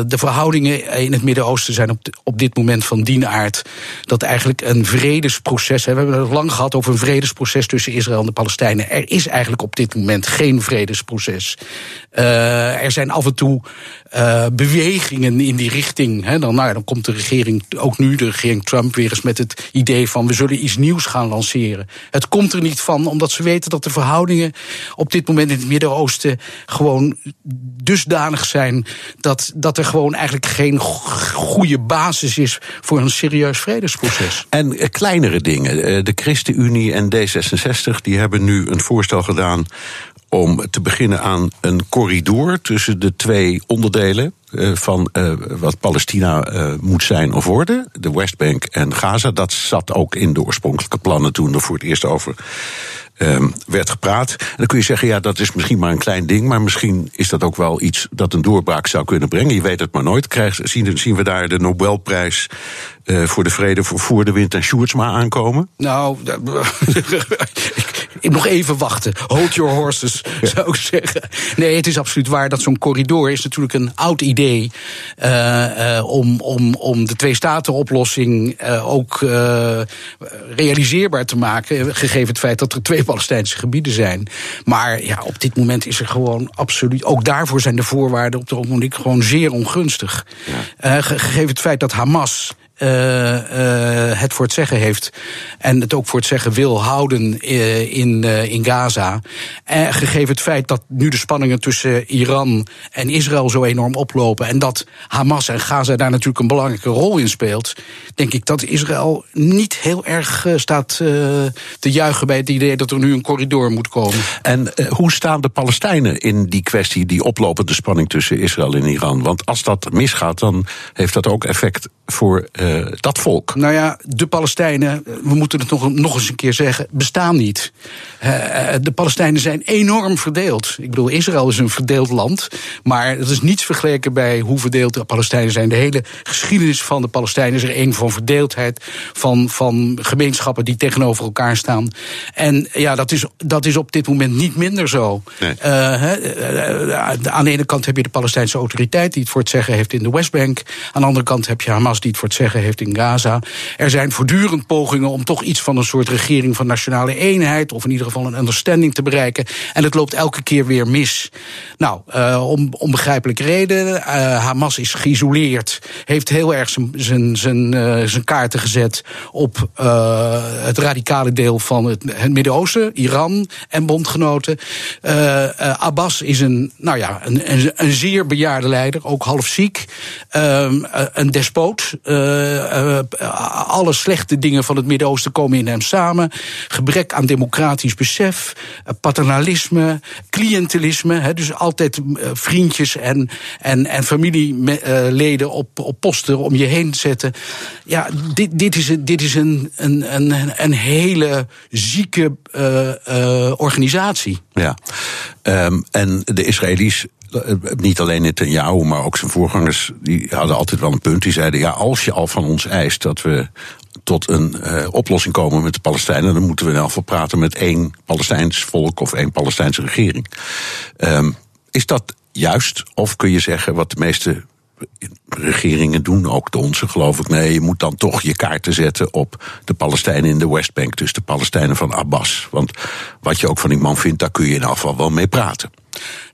de verhoudingen in het Midden-Oosten zijn op, op dit moment van die aard dat eigenlijk een vredesproces. We hebben het lang gehad over een vredesproces tussen Israël en de Palestijnen. Er is eigenlijk op dit moment geen vredesproces. Uh, er zijn af en toe bewegingen in die richting. Dan, nou dan komt de regering, ook nu de regering Trump, weer eens met het idee van we zullen iets nieuws gaan lanceren. Het komt er niet van, omdat ze weten dat de verhoudingen op dit moment in het Midden-Oosten gewoon dusdanig zijn dat, dat er gewoon eigenlijk geen goede basis is voor een serieus vredesproces. En uh, kleinere dingen. De ChristenUnie en D66 die hebben nu een voorstel gedaan om te beginnen aan een corridor tussen de twee onderdelen uh, van uh, wat Palestina uh, moet zijn of worden, de Westbank en Gaza. Dat zat ook in de oorspronkelijke plannen toen er voor het eerst over um, werd gepraat. En dan kun je zeggen, ja, dat is misschien maar een klein ding, maar misschien is dat ook wel iets dat een doorbraak zou kunnen brengen. Je weet het maar nooit. Krijg, zien, zien we daar de Nobelprijs uh, voor de vrede voor, voor de wind en Sjoerdsma aankomen? Nou, nog even wachten. Hold your horses, ja. zou ik zeggen. Nee, het is absoluut waar dat zo'n corridor is natuurlijk een oud idee uh, uh, om, om, om de twee-staten-oplossing ook realiseerbaar te maken, gegeven het feit dat er twee Palestijnse gebieden zijn. Maar ja, op dit moment is er gewoon absoluut. Ook daarvoor zijn de voorwaarden op het ogenblik gewoon zeer ongunstig. Ja. gegeven het feit dat Hamas het voor het zeggen heeft. En het ook voor het zeggen wil houden uh, in, in Gaza. En gegeven het feit dat nu de spanningen tussen Iran en Israël zo enorm oplopen. En dat Hamas en Gaza daar natuurlijk een belangrijke rol in speelt. Denk ik dat Israël niet heel erg staat te juichen bij het idee dat er nu een corridor moet komen. En hoe staan de Palestijnen in die kwestie, die oplopende spanning tussen Israël en Iran? Want als dat misgaat, dan heeft dat ook effect voor dat volk? Nou ja, de Palestijnen, we moeten het nog, nog eens een keer zeggen, bestaan niet. Uh, de Palestijnen zijn enorm verdeeld. Ik bedoel, Israël is een verdeeld land. Maar het is niets vergeleken bij hoe verdeeld de Palestijnen zijn. De hele geschiedenis van de Palestijnen is er een van verdeeldheid. Van, van gemeenschappen die tegenover elkaar staan. En ja, dat is, dat is op dit moment niet minder zo. Nee. Uh, aan de ene kant heb je de Palestijnse autoriteit die het voor het zeggen heeft in de Westbank. Aan de andere kant heb je Hamas die het voor het zeggen heeft in Gaza. Er zijn voortdurend pogingen om toch iets van een soort regering van nationale eenheid. of in ieder geval een understanding te bereiken. En het loopt elke keer weer mis. Nou, uh, om onbegrijpelijke reden. Uh, Hamas is geïsoleerd. Heeft heel erg zijn, uh, kaarten gezet op het radicale deel van het, het Midden-Oosten. Iran en bondgenoten. Abbas is een, nou ja, een, een, een zeer bejaarde leider. Ook half ziek. Ehm, een despoot. Alle slechte dingen van het Midden-Oosten komen in hem samen. Gebrek aan democratisch besef. paternalisme. Cliëntelisme. Dus altijd vriendjes en, en, en familieleden op, op posten om je heen te zetten. Ja, dit, dit is, dit is een, een, een, een hele zieke organisatie. Ja, um, en de Israëli's niet alleen Netanyahu, maar ook zijn voorgangers, die hadden altijd wel een punt. Die zeiden: ja, als je al van ons eist dat we tot een uh, oplossing komen met de Palestijnen, dan moeten we elk geval praten met één Palestijns volk of één Palestijnse regering. Um, is dat juist? Of kun je zeggen wat de meeste regeringen doen, ook de onze geloof ik. Nee, je moet dan toch je kaarten zetten op de Palestijnen in de Westbank. Dus de Palestijnen van Abbas. Want wat je ook van die man vindt, daar kun je in geval wel mee praten.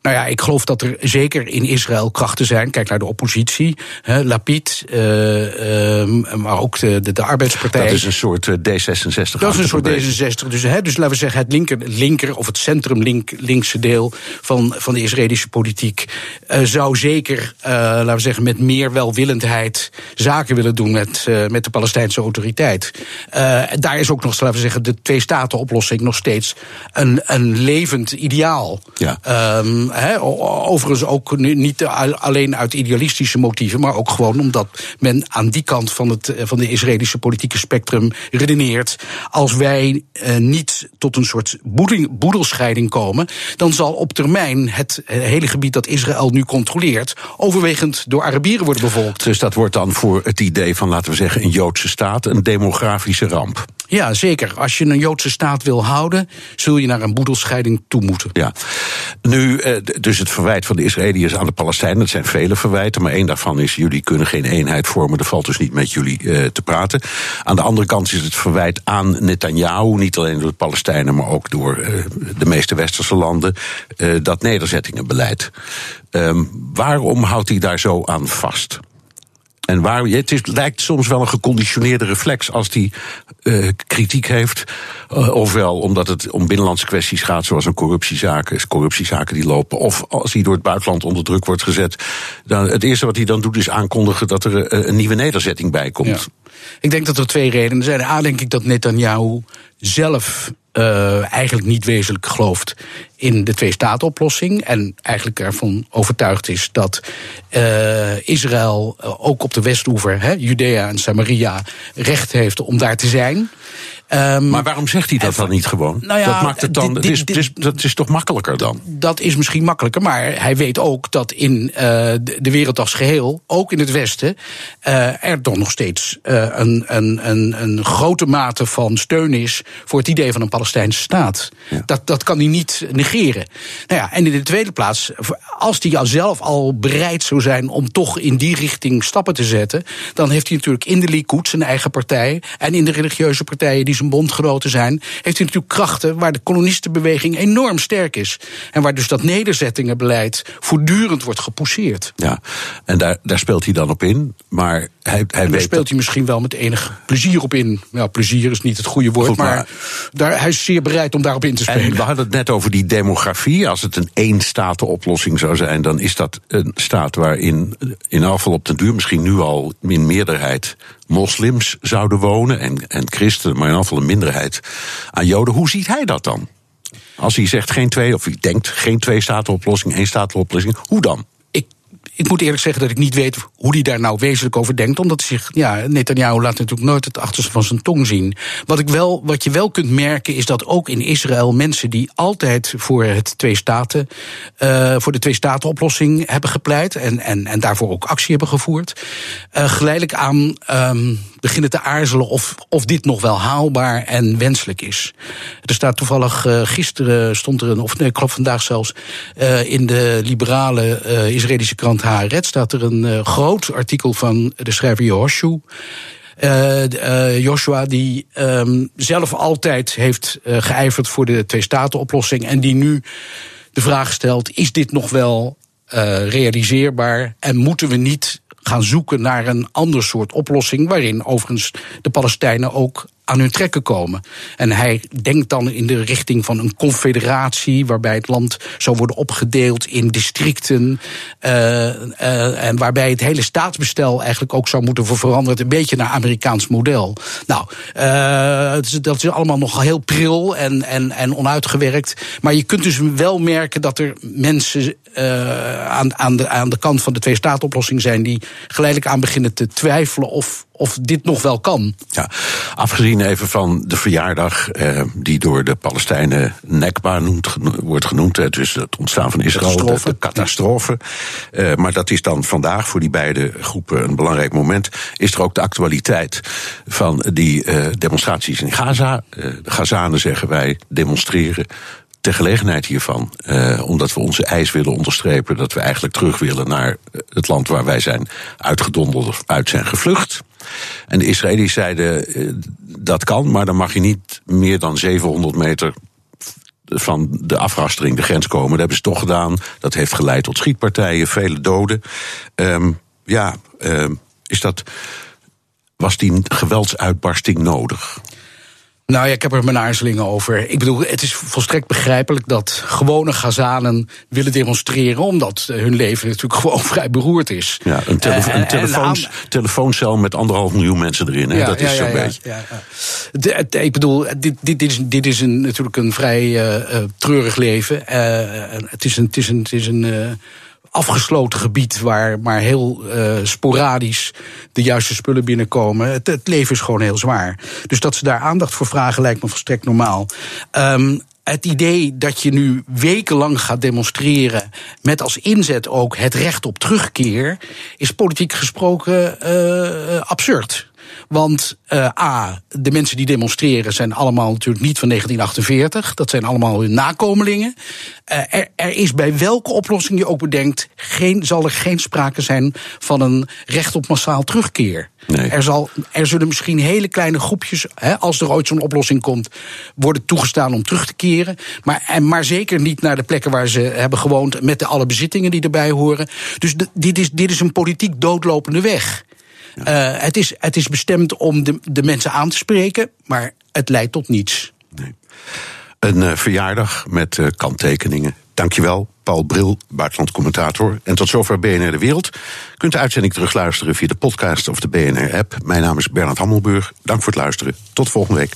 Nou ja, ik geloof dat er zeker in Israël krachten zijn. Kijk naar de oppositie, hè, Lapid, uh, uh, maar ook de, de, de, arbeidspartij. Dat is een soort uh, D66. Dat is een soort D66. Dus, hè, dus laten we zeggen, het linker, linker of het centrum link, linkse deel van, van de Israëlische politiek uh, zou zeker, laten we zeggen, met meer welwillendheid zaken willen doen met, met de Palestijnse autoriteit. daar is ook nog, laten we zeggen, de twee-staten-oplossing nog steeds een, een levend ideaal. Ja. Um, overigens ook niet alleen uit idealistische motieven, maar ook gewoon omdat men aan die kant van het van de Israëlische politieke spectrum redeneert. Als wij uh, niet tot een soort boedelscheiding komen, dan zal op termijn het hele gebied dat Israël nu controleert overwegend door Arabieren worden bevolkt. Dus dat wordt dan voor het idee van, laten we zeggen, een Joodse staat een demografische ramp. Ja, zeker. Als je een Joodse staat wil houden, zul je naar een boedelscheiding toe moeten. Ja. Nu, dus het verwijt van de Israëliërs aan de Palestijnen, dat zijn vele verwijten, maar één daarvan is: jullie kunnen geen eenheid vormen, er valt dus niet met jullie uh, te praten. Aan de andere kant is het verwijt aan Netanyahu, niet alleen door de Palestijnen, maar ook door uh, de meeste westerse landen, dat nederzettingenbeleid. Um, waarom houdt hij daar zo aan vast? En waar, het is, lijkt soms wel een geconditioneerde reflex als die uh, kritiek heeft. Uh, ofwel omdat het om binnenlandse kwesties gaat, zoals een corruptiezaken, corruptiezaken die lopen. Of als hij door het buitenland onder druk wordt gezet. Dan, het eerste wat hij dan doet is aankondigen dat er uh, een nieuwe nederzetting bij komt. Ik denk dat er twee redenen zijn. A, denk ik dat Netanyahu zelf uh, eigenlijk niet wezenlijk gelooft in de twee-staten-oplossing. En eigenlijk ervan overtuigd is dat uh, Israël ook op de Westoever, hè, Judea en Samaria, recht heeft om daar te zijn. Um, maar waarom zegt hij dat dan niet gewoon? Nou ja, dat maakt het dan. Dit, dit, dit, is, dat is toch makkelijker dan? Dat is misschien makkelijker, maar hij weet ook dat in uh, de wereld als geheel, ook in het Westen, uh, er toch nog steeds uh, een, een, een, een grote mate van steun is voor het idee van een Palestijnse staat. Ja. Dat, dat kan hij niet negeren. Nou ja, en in de tweede plaats, als hij zelf al bereid zou zijn om toch in die richting stappen te zetten, dan heeft hij natuurlijk in de Likud zijn eigen partij en in de religieuze partijen die zijn bondgenoten zijn, heeft hij natuurlijk krachten waar de kolonistenbeweging enorm sterk is. En waar dus dat nederzettingenbeleid voortdurend wordt gepousseerd. Ja, en daar, daar speelt hij dan op in. Maar hij, hij en daar speelt hij misschien wel met enig plezier op in. Nou, plezier is niet het goede woord, Goed, maar, maar daar, hij is zeer bereid om daarop in te spelen. En we hadden het net over die demografie. Als het een één-staten-oplossing zou zijn, dan is dat een staat waarin in afval op den duur, misschien nu al in meerderheid, moslims zouden wonen en, en christenen, maar in afval een minderheid aan Joden. Hoe ziet hij dat dan? Als hij zegt geen twee, of hij denkt geen twee-staten-oplossing, één-staten-oplossing, hoe dan? Ik moet eerlijk zeggen dat ik niet weet hoe hij daar nou wezenlijk over denkt. Omdat zich, ja, Netanyahu laat natuurlijk nooit het achterste van zijn tong zien. Wat, ik wel, wat je wel kunt merken is dat ook in Israël mensen die altijd voor het twee staten, uh, voor de twee staten oplossing hebben gepleit en, en, en daarvoor ook actie hebben gevoerd, uh, geleidelijk aan um, beginnen te aarzelen of, of dit nog wel haalbaar en wenselijk is. Er staat toevallig, uh, gisteren stond er een, of nee, geloof vandaag zelfs, uh, in de liberale uh, Israëlische krant Haaretz staat er een groot artikel van de schrijver Joshua. Joshua, die um, zelf altijd heeft uh, geijverd voor de twee-staten-oplossing. En die nu de vraag stelt: is dit nog wel realiseerbaar? En moeten we niet gaan zoeken naar een ander soort oplossing. waarin overigens de Palestijnen ook aan hun trekken komen. En hij denkt dan in de richting van een confederatie, waarbij het land zou worden opgedeeld in districten. Uh, uh, en waarbij het hele staatsbestel eigenlijk ook zou moeten veranderen. Een beetje naar Amerikaans model. Nou, uh, dat is allemaal nog heel pril en, en, en onuitgewerkt. Maar je kunt dus wel merken dat er mensen aan, aan, de, aan de kant van de twee-staat-oplossing zijn die geleidelijk aan beginnen te twijfelen of of dit nog wel kan. Ja, afgezien even van de verjaardag eh, die door de Palestijnen Nekba noemt, wordt genoemd. Het dus het ontstaan van Israël, catastrofe. de, de catastrofe. Uh, maar dat is dan vandaag voor die beide groepen een belangrijk moment. Is er ook de actualiteit van die uh, demonstraties in Gaza. de Gazanen zeggen wij demonstreren ter gelegenheid hiervan, uh, omdat we onze eis willen onderstrepen dat we eigenlijk terug willen naar het land waar wij zijn uitgedonderd of uit zijn gevlucht. En de Israëli's zeiden uh, dat kan, maar dan mag je niet meer dan 700 meter van de afrastering, de grens komen. Dat hebben ze toch gedaan. Dat heeft geleid tot schietpartijen, vele doden. Um, ja, um, is dat. Was die geweldsuitbarsting nodig? Nou ja, ik heb er mijn aarzelingen over. Ik bedoel, het is volstrekt begrijpelijk dat gewone Gazanen willen demonstreren, omdat hun leven natuurlijk gewoon vrij beroerd is. Ja, een, tele een telefoons, aan... telefooncel met anderhalf miljoen mensen erin. Hè? Ja, dat is ja, zo'n ja, beetje. Ja, de, de, ik bedoel, dit, dit, dit is, dit is een, natuurlijk een vrij uh, treurig leven. Uh, het is een. Het is een, het is een uh, afgesloten gebied waar maar heel uh, sporadisch de juiste spullen binnenkomen. Het, het, leven is gewoon heel zwaar. Dus dat ze daar aandacht voor vragen lijkt me volstrekt normaal. Um, het idee dat je nu wekenlang gaat demonstreren met als inzet ook het recht op terugkeer, is politiek gesproken uh, absurd. Want uh, A, de mensen die demonstreren zijn allemaal natuurlijk niet van 1948. Dat zijn allemaal hun nakomelingen. Uh, er, er, is bij welke oplossing je ook bedenkt, geen, zal er geen sprake zijn van een recht op massaal terugkeer. Nee. Er, zal, er zullen misschien hele kleine groepjes, hè, als er ooit zo'n oplossing komt, worden toegestaan om terug te keren. Maar, en, maar zeker niet naar de plekken waar ze hebben gewoond met de alle bezittingen die erbij horen. Dus de, dit, is, dit is een politiek doodlopende weg. Uh, het, is, het is bestemd om de, de mensen aan te spreken, maar het leidt tot niets. Nee. Een uh, verjaardag met uh, kanttekeningen. Dankjewel, Paul Bril, buitenlandcommentator. En tot zover BNR De Wereld. Kunt de uitzending terugluisteren via de podcast of de BNR-app. Mijn naam is Bernard Hammelburg. Dank voor het luisteren. Tot volgende week.